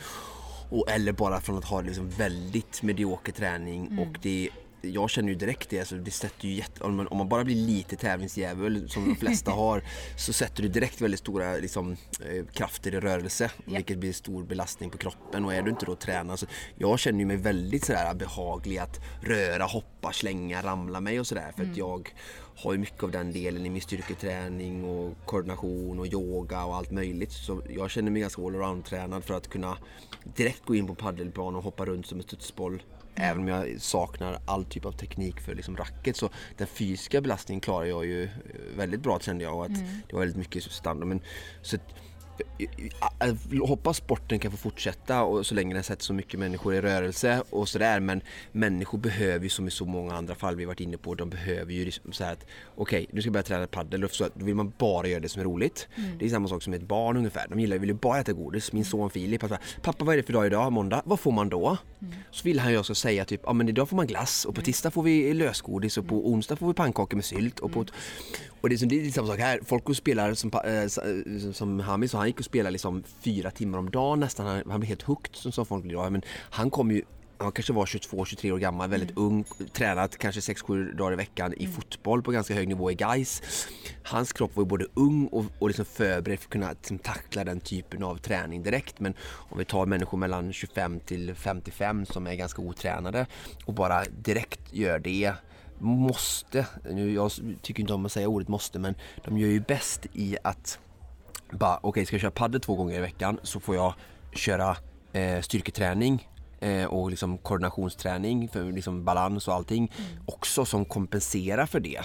och, eller bara från att ha liksom väldigt medioker träning och det jag känner ju direkt det, alltså det sätter ju jätte, om, man, om man bara blir lite tävlingsdjävul som de flesta har så sätter du direkt väldigt stora liksom, eh, krafter i rörelse vilket blir stor belastning på kroppen. Och är du inte då tränad så jag känner ju mig väldigt sådär behaglig att röra, hoppa, slänga, ramla mig och sådär för att jag har ju mycket av den delen i min styrketräning och koordination och yoga och allt möjligt. Så jag känner mig ganska allround tränad för att kunna direkt gå in på paddelplan och hoppa runt som en studsboll Även om jag saknar all typ av teknik för liksom racket så den fysiska belastningen klarar jag ju eh, väldigt bra kände jag och att det var väldigt mycket standard. Men, så att jag hoppas sporten kan få fortsätta och så länge den sätter så mycket människor i rörelse och sådär men människor behöver ju som i så många andra fall vi varit inne på, de behöver ju liksom så att okej okay, nu ska jag börja träna padel och så då vill man bara göra det som är roligt. Mm. Det är samma sak som ett barn ungefär, de gillar, vill ju bara äta godis. Min son Filip, pappa, pappa vad är det för dag idag? Måndag? Vad får man då? Mm. Så vill han jag ska säga typ, ja men idag får man glass och på mm. tisdag får vi lösgodis och på mm. onsdag får vi pannkakor med sylt och på mm. Och det är, som, det är samma sak här, folk går och spelar som, äh, som Hamis och han gick och spelade liksom fyra timmar om dagen nästan. Han, han blev helt hooked som, som folk blir Men han kom ju han kanske var 22-23 år gammal, väldigt mm. ung, tränat kanske 6-7 dagar i veckan i mm. fotboll på ganska hög nivå i guys. Hans kropp var ju både ung och, och liksom förberedd för att kunna liksom, tackla den typen av träning direkt. Men om vi tar människor mellan 25 till 55 som är ganska otränade och bara direkt gör det måste, nu jag tycker inte om att säga ordet måste men de gör ju bäst i att bara okej okay, ska jag köra padel två gånger i veckan så får jag köra eh, styrketräning eh, och liksom koordinationsträning för liksom balans och allting mm. också som kompenserar för det.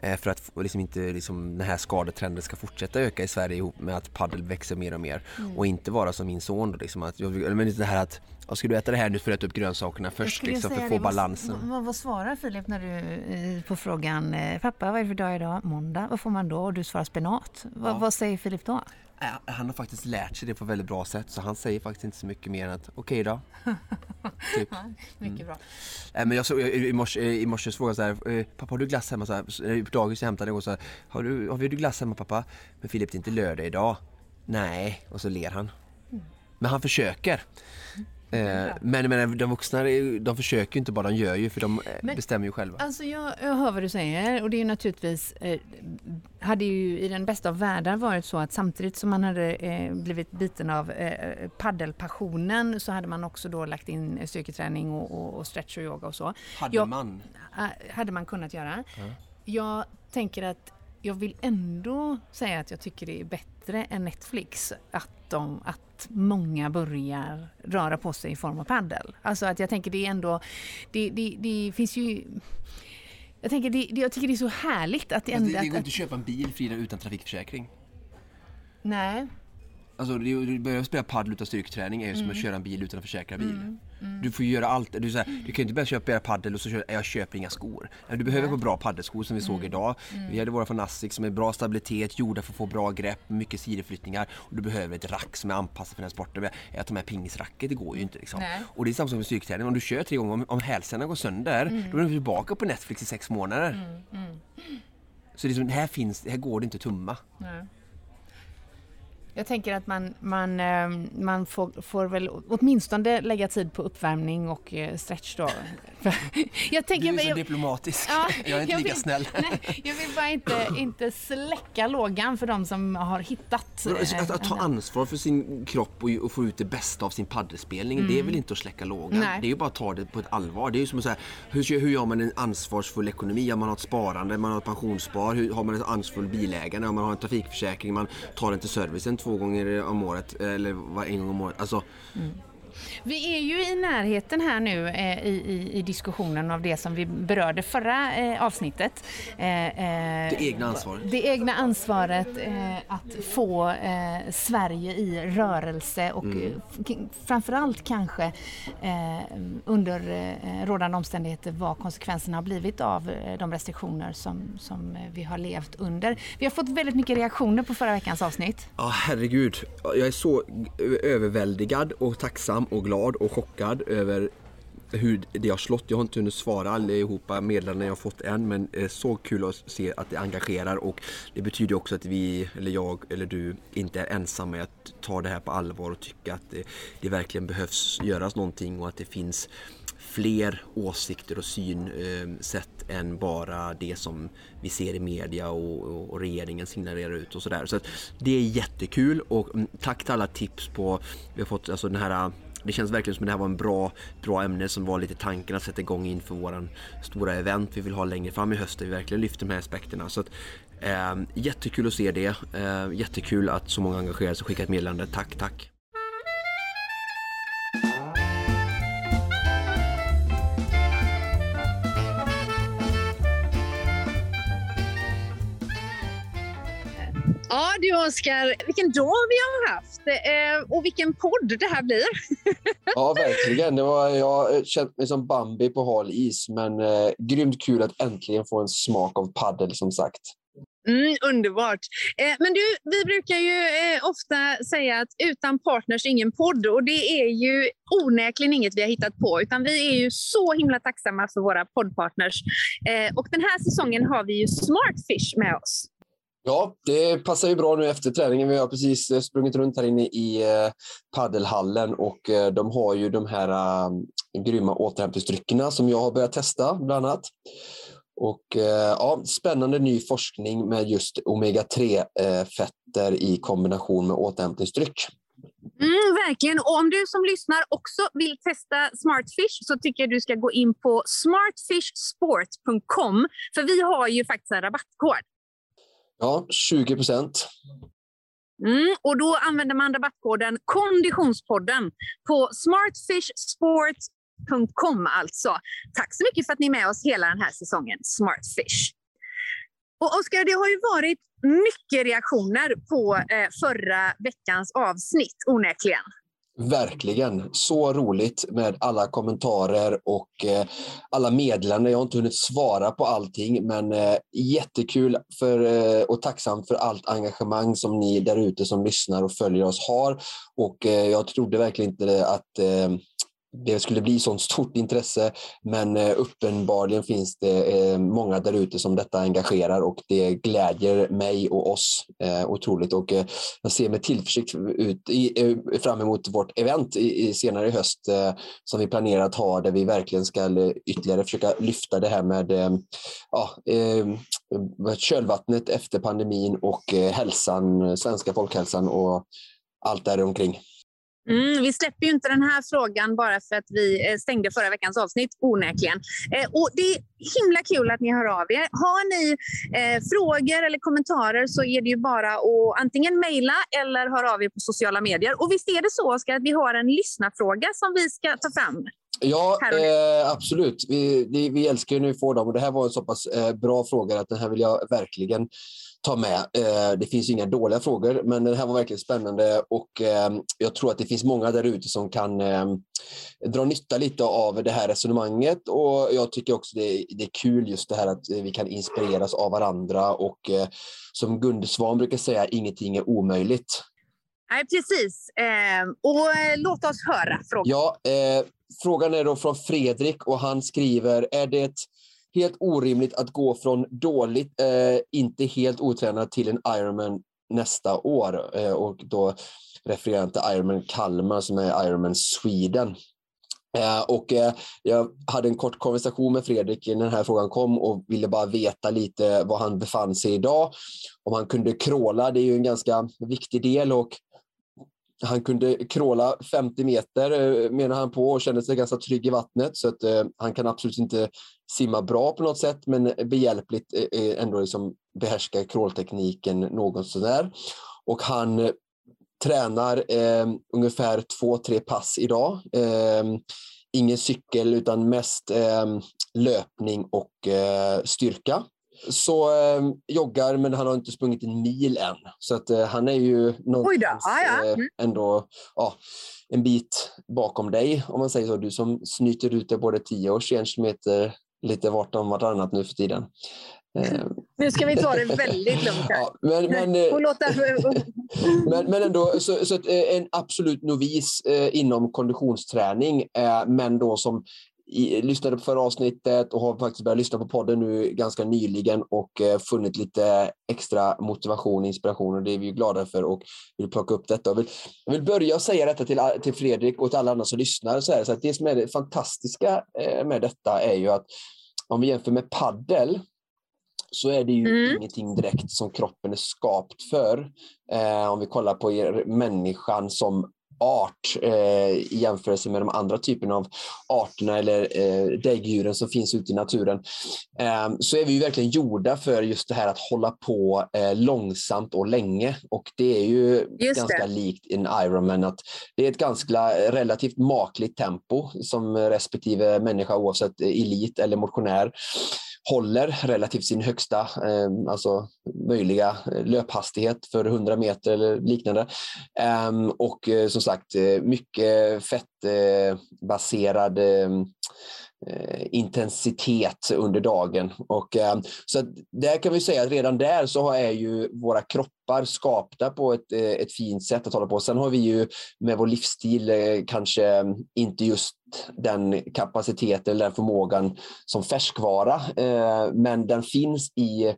Eh, för att liksom inte liksom, den här skadetrenden ska fortsätta öka i Sverige ihop med att padel växer mer och mer mm. och inte vara som min son då, liksom att, men det här att Ja, ska du äta det här nu för att äta upp grönsakerna först liksom, för att få balansen? Vad, vad, svarar Filip när du på frågan Pappa, vad är det för dag idag? Måndag. Vad får man då? Och du svarar spenat. Ja. Vad säger Filip då? Han har faktiskt lärt sig det på väldigt bra sätt så han säger faktiskt inte så mycket mer än att okej okay då. typ. mycket mm. bra. Äh, men jag såg i morse, i morse frågade så här, eh, pappa har du glass hemma? Så här, på dagis jag hämtade och så här, har du, har du glass hemma pappa? Men Filip det är inte lördag idag. Nej, och så ler han. Mm. Men han försöker. Eh, men, men de vuxna de försöker ju inte bara, de gör ju för de eh, men, bestämmer ju själva. Alltså jag, jag hör vad du säger och det är ju naturligtvis eh, hade ju i den bästa av världar varit så att samtidigt som man hade eh, blivit biten av eh, paddelpassionen så hade man också då lagt in styrketräning och, och, och stretch och yoga och så. Hade jag, man? hade man kunnat göra. Mm. Jag tänker att jag vill ändå säga att jag tycker det är bättre än Netflix att, de, att många börjar röra på sig i form av paddel. Alltså att jag tänker det är ändå, det, det, det finns ju jag, tänker det, jag tycker det är så härligt att det ändå... Det, det går inte att köpa en bil Frida utan trafikförsäkring. Nej. Alltså du börjar spela padel utan styrketräning är ju som mm. att köra en bil utan att försäkra bil. Mm. Mm. Du får göra allt. Du, här, du kan ju inte börja köpa padel och så köper jag köper inga skor. Du behöver på bra paddelskor som vi såg mm. idag. Mm. Vi hade våra från Asics som är bra stabilitet, gjorda för att få bra grepp, mycket sidoflyttningar. Och du behöver ett rack som är anpassat för den sporten. Att ta med pingisracket, det går ju inte liksom. Och det är samma sak med styrketräning. Om du kör tre gånger, om, om hälsenorna går sönder, mm. då är du tillbaka på Netflix i sex månader. Mm. Så det är som, här, finns, här går det inte att tumma. Nej. Jag tänker att man, man, eh, man får, får väl åtminstone lägga tid på uppvärmning och eh, stretch då. jag tänker, du är så jag, diplomatisk. Ja, jag är inte lika vill, snäll. Nej, jag vill bara inte, inte släcka lågan för de som har hittat. Att, att ta ansvar för sin kropp och, och, få ut det bästa av sin paddelspelning, mm. det är mm. väl inte att släcka lågan. Nej. Det är ju bara att ta det på ett allvar. Det är ju som att säga, hur, hur gör man en ansvarsfull ekonomi? Ja, man har ett sparande, man har ett pensionsspar, hur har man ett ansvarsfull bilägande? Ja, man har en trafikförsäkring, man tar den till servicen två gånger om året eller en gång om året. Alltså, mm. Vi är ju i närheten här nu eh, i, i, i, diskussionen av det som vi berörde förra eh, avsnittet. Eh, eh det egna ansvaret. Det egna ansvaret eh, att få eh, Sverige i rörelse och mm. framförallt kanske under rådande omständigheter vad konsekvenserna har blivit av de restriktioner som, som vi har levt under. Vi har fått väldigt mycket reaktioner på förra veckans avsnitt. Ja, herregud. Jag är så överväldigad och tacksam och glad och chockad över hur det har slått. Jag har inte hunnit svara allihopa meddelanden jag har fått än men eh, så kul att se att det engagerar och det betyder också att vi, eller jag eller du, inte är ensamma med att ta det här på allvar och tycka att det, det verkligen behövs göras någonting och att det finns fler åsikter och synsätt eh, än bara det som vi ser i media och, och regeringen signalerar ut och sådär. Så, så det är jättekul och mm, tack till alla tips på, vi har fått alltså den här det känns verkligen som att det här var en bra, bra ämne som var lite tanken att sätta igång inför våran stora event vi vill ha längre fram i höst där vi verkligen lyfter de här aspekterna. Så att, eh, jättekul att se det. Eh, jättekul att så många engagerar sig och skickar ett meddelande. Tack, tack! Du Oskar, vilken dag vi har haft eh, och vilken podd det här blir. ja, verkligen. Det var, jag har känt mig som Bambi på hal is, men eh, grymt kul att äntligen få en smak av paddel som sagt. Mm, underbart. Eh, men du, vi brukar ju eh, ofta säga att utan partners ingen podd och det är ju onekligen inget vi har hittat på utan vi är ju så himla tacksamma för våra poddpartners. Eh, och den här säsongen har vi ju Smartfish med oss. Ja, det passar ju bra nu efter träningen. Vi har precis eh, sprungit runt här inne i eh, paddelhallen och eh, de har ju de här grymma återhämtningsdryckerna som jag har börjat testa bland annat. Och ja, spännande ny forskning med just omega-3-fetter i kombination med återhämtningsdryck. Mm, verkligen. Och om du som lyssnar också vill testa Smartfish så tycker jag du ska gå in på smartfishsport.com för vi har ju faktiskt en rabattkod. Ja, 20 procent. Mm, och då använder man rabattkoden Konditionspodden på smartfishsport.com alltså. Tack så mycket för att ni är med oss hela den här säsongen, Smartfish. Och Oskar, det har ju varit mycket reaktioner på eh, förra veckans avsnitt, onekligen. Verkligen. Så roligt med alla kommentarer och eh, alla meddelanden. Jag har inte hunnit svara på allting, men eh, jättekul för, eh, och tacksam för allt engagemang som ni där ute som lyssnar och följer oss har. Och jag trodde verkligen inte att det skulle bli sånt stort intresse. Men eh, uppenbarligen finns det eh, många där ute som detta engagerar och det glädjer mig och oss eh, otroligt. Och jag ser med tillförsikt ut, fram emot vårt event senare i höst som vi planerar att ha där vi verkligen ska ytterligare försöka lyfta det här med ja, kölvattnet efter pandemin och hälsan, svenska folkhälsan och allt däromkring. Mm, vi släpper ju inte den här frågan bara för att vi eh, stängde förra veckans avsnitt, onekligen. Eh, och det är himla kul att ni hör av er. Har ni eh, frågor eller kommentarer så är det ju bara att antingen mejla eller höra av er på sociala medier. Och visst är det så, Oskar, att vi har en lyssnarfråga som vi ska ta fram? Ja, eh, absolut. Vi, det, vi älskar ju vi får dem och det här var en så pass eh, bra fråga att den här vill jag verkligen ta med. Eh, det finns inga dåliga frågor, men den här var verkligen spännande och eh, jag tror att det finns många där ute som kan eh, dra nytta lite av det här resonemanget och jag tycker också det, det är kul just det här att vi kan inspireras av varandra och som Gunde Svan brukar säga, ingenting är omöjligt. Nej, precis. och låt oss höra frågan. Ja, frågan är då från Fredrik och han skriver, är det helt orimligt att gå från dåligt, eh, inte helt otränad till en Ironman nästa år. Eh, och då refererar jag till Ironman Kalmar som är Ironman Sweden. Eh, och eh, jag hade en kort konversation med Fredrik när den här frågan kom och ville bara veta lite var han befann sig idag. Om han kunde kråla, det är ju en ganska viktig del och han kunde kråla 50 meter eh, menar han på och kände sig ganska trygg i vattnet så att eh, han kan absolut inte simma bra på något sätt men behjälpligt eh, eh ändå liksom behärska kråltekniken något sådär. Och han eh, tränar eh, ungefär två, tre pass idag. Eh, ingen cykel utan mest eh, löpning och styrka så eh, joggar, men han har inte sprungit en mil än. Så att, eh, han är ju någonstans ah, ja. eh, mm. ändå ja, en bit bakom dig, om man säger så. Du som snyter ut dig både 10 och 21 kilometer lite vart om vartannat nu för tiden. Eh, nu ska vi ta det väldigt lugnt här. Ja, men, men, eh, låta... men, men ändå, så, så eh, en absolut novis eh, inom konditionsträning, eh, men då som i, lyssnade på förra avsnittet och har faktiskt börjat lyssna på podden nu ganska nyligen och eh, funnit lite extra motivation och inspiration och det är vi glada för och vill plocka upp detta. Jag vill, jag vill börja säga detta till, till Fredrik och till alla andra som lyssnar. Så, här, så att det som är det fantastiska eh, med detta är ju att om vi jämför med paddel så är det ju mm. ingenting direkt som kroppen är skapt för. Eh, om vi kollar på er, människan som art eh, i jämförelse med de andra typerna av arterna eller eh, däggdjuren som finns ute i naturen, eh, så är vi ju verkligen gjorda för just det här att hålla på eh, långsamt och länge. Och det är ju just ganska det. likt en Ironman, att det är ett ganska relativt makligt tempo som respektive människa, oavsett elit eller motionär, håller relativt sin högsta, eh, alltså möjliga eh, löphastighet för 100 meter eller liknande. Ehm, och eh, som sagt, eh, mycket fettbaserad Eh, ehm, Eh, intensitet under dagen. Och, eh, så där kan vi säga att redan där så är ju våra kroppar skapta på ett, eh, ett fint sätt att hålla på. Sen har vi ju med vår livsstil eh, kanske inte just den kapaciteten eller den förmågan som färskvara, eh, men den finns i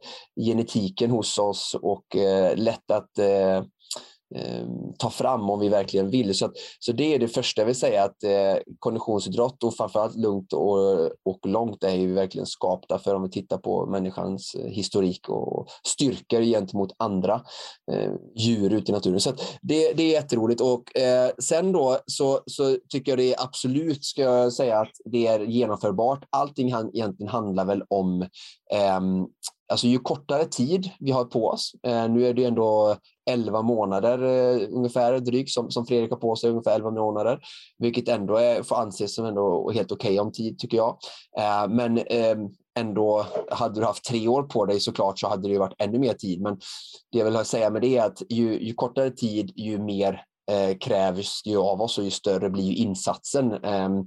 genetiken hos oss och lätt att eh, Eh, ta fram om vi verkligen vill. Så, att, så det är det första jag vill säga, att eh, konditionsidrott och framförallt lugnt och, och långt är ju verkligen skapta för om vi tittar på människans eh, historik och styrkor gentemot andra eh, djur ute i naturen. Så det, det är jätteroligt. Och, eh, sen då så, så tycker jag det är absolut, ska jag säga, att det är genomförbart. Allting han, egentligen handlar väl om eh, Alltså ju kortare tid vi har på oss, eh, nu är det ändå 11 månader eh, ungefär drygt som, som Fredrik har på sig, ungefär 11 månader, vilket ändå är, får anses som ändå helt okej okay om tid tycker jag. Eh, men eh, ändå, hade du haft tre år på dig såklart så hade det varit ännu mer tid. Men det jag vill säga med det är att ju, ju kortare tid, ju mer eh, krävs ju av oss och ju större blir ju insatsen. Ehm,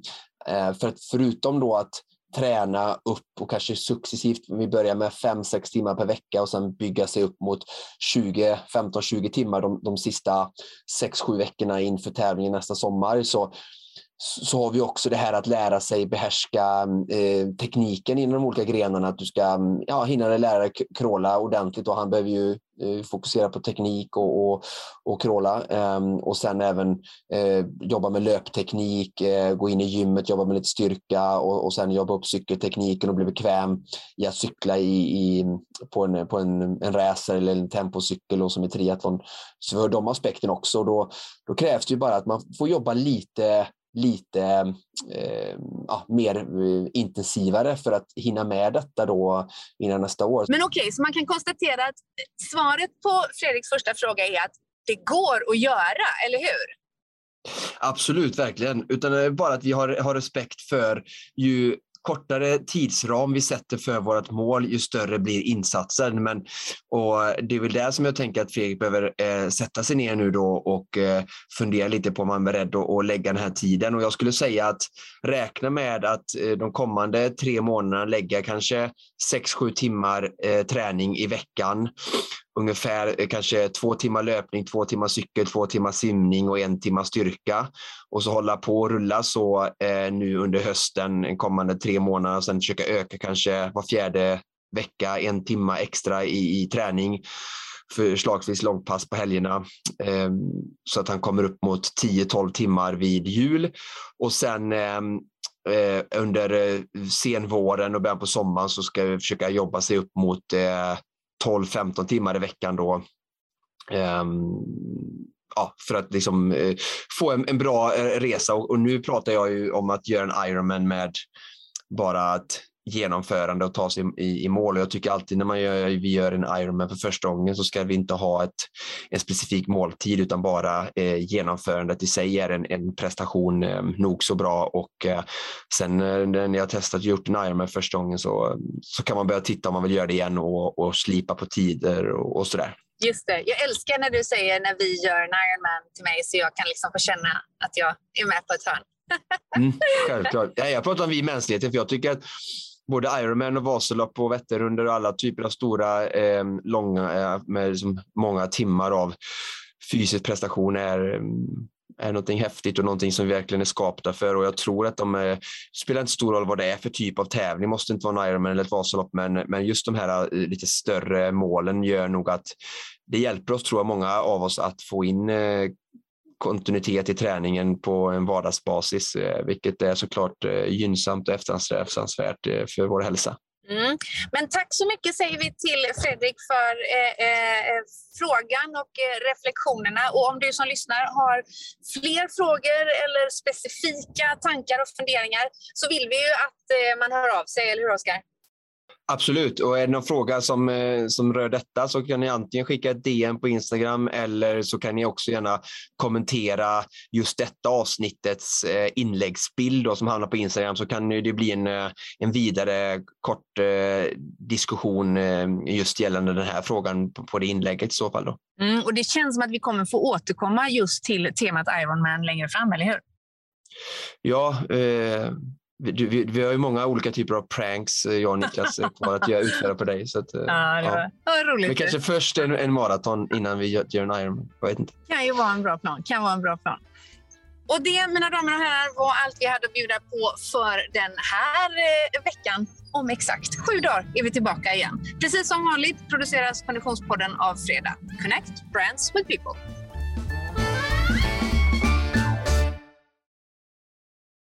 eh, för att förutom då att träna upp och kanske successivt, vi börjar med 5-6 timmar per vecka och sen bygga sig upp mot 20, 15-20 timmar de, de sista 6-7 veckorna inför tävlingen nästa sommar. Så så har vi också det här att lära sig behärska eh, tekniken inom de olika grenarna. Att du ska mm, ja, hinna lära dig kråla ordentligt och han behöver ju eh, fokusera på teknik och, och, och kråla. Eh, och sen även eh, jobba med löpteknik, eh, gå in i gymmet, jobba med lite styrka och, och sen jobba upp cykeltekniken och bli bekväm i att cykla i, i på, en, på en, en racer eller en tempocykel och som i triathlon. Så för de aspekterna också. Då, då krävs det ju bara att man får jobba lite lite eh, ja, mer eh, intensivare för att hinna med detta då innan nästa år. Men okej, okay, så man kan konstatera att svaret på Fredriks första fråga är att det går att göra, eller hur? Absolut, verkligen. Utan bara att vi har, har respekt för ju kortare tidsram vi sätter för vårt mål, ju större blir insatsen. Men, och det är väl det som jag tänker att Fredrik behöver eh, sätta sig ner nu då och eh, fundera lite på om han är beredd att, att lägga den här tiden. Och jag skulle säga att räkna med att eh, de kommande tre månaderna lägga kanske 6-7 timmar eh, träning i veckan ungefär eh, kanske två timmar löpning, två timmar cykel, två timmar simning och en timme styrka. Och så hålla på och rulla så eh, nu under hösten, kommande tre månader, och sen försöka öka kanske var fjärde vecka, en timma extra i, i träning förslagsvis långpass på helgerna eh, så att han kommer upp mot 10-12 timmar vid jul. Och sen eh, eh under eh, senvåren och början på sommaren så ska vi försöka jobba sig upp mot eh, 12-15 timmar i veckan då. Um, ja, för att liksom, eh, få en, en bra eh, resa. Och, och, nu pratar jag ju om att göra en Ironman med bara att genomförande och ta sig i, i mål. Och jag tycker alltid när man gör, vi gör en Ironman för första gången så ska vi inte ha ett, en specifik måltid utan bara eh, genomförandet i sig är en, en prestation eh, nog så bra. Och eh, sen eh, när jag testat och gjort en Ironman första gången så, så kan man börja titta om man vill göra det igen och, och slipa på tider och, och sådär. Just det. Jag älskar när du säger när vi gör en Ironman till mig så jag kan liksom få känna att jag är med på ett hörn. mm, självklart. Ja, jag pratar om vi mänskligheten för jag tycker att både Ironman och Vasalopp och Vätternrundor och alla typer av stora, ehm, eh, långa, med liksom många timmar av fysisk prestation är, ehm, är någonting häftigt och någonting som vi verkligen är skapta för. Och jag tror att de är, det spelar inte stor roll vad det är för typ av tävling. Det måste inte vara en Ironman eller ett Vasalopp, men, men just de här eh, lite större målen gör nog att det hjälper oss, tror jag, många av oss att få in eh, kontinuitet i träningen på en vardagsbasis, eh, vilket är såklart eh, gynnsamt och eftersträvansvärt eh, för vår hälsa. Mm. Men tack så mycket säger vi till Fredrik för eh, eh, frågan och eh, reflektionerna. Och om du som lyssnar har fler frågor eller specifika tankar och funderingar så vill vi ju att man hör av sig, eller hur Oskar? Absolut, och är det någon fråga som, eh, som rör detta så kan ni antingen skicka ett DM på Instagram eller så kan ni också gärna kommentera just detta avsnittets eh, inläggsbild då, som hamnar på Instagram så kan det bli en, eh, en vidare kort diskussion just gällande den här frågan på det inlägget i så fall. Då. Mm, och det känns som att vi kommer få återkomma just till temat Ironman längre fram, eller hur? Ja, eh, vi, vi, vi, har ju många olika typer av pranks, eh, jag och Niklas, eh, kvar att utföra på dig. Så att, eh, ja, det var, ja. roligt. Men kanske först en, en maraton innan vi gör, gör en Ironman. Jag vet inte. Kan ju vara en bra plan. Kan vara en bra plan. Och det, mina damer och herrar, var allt vi hade att bjuda på för den här veckan. Om exakt sju dagar är vi tillbaka igen. Precis som vanligt produceras Konditionspodden av Fredag. Connect Brands with People.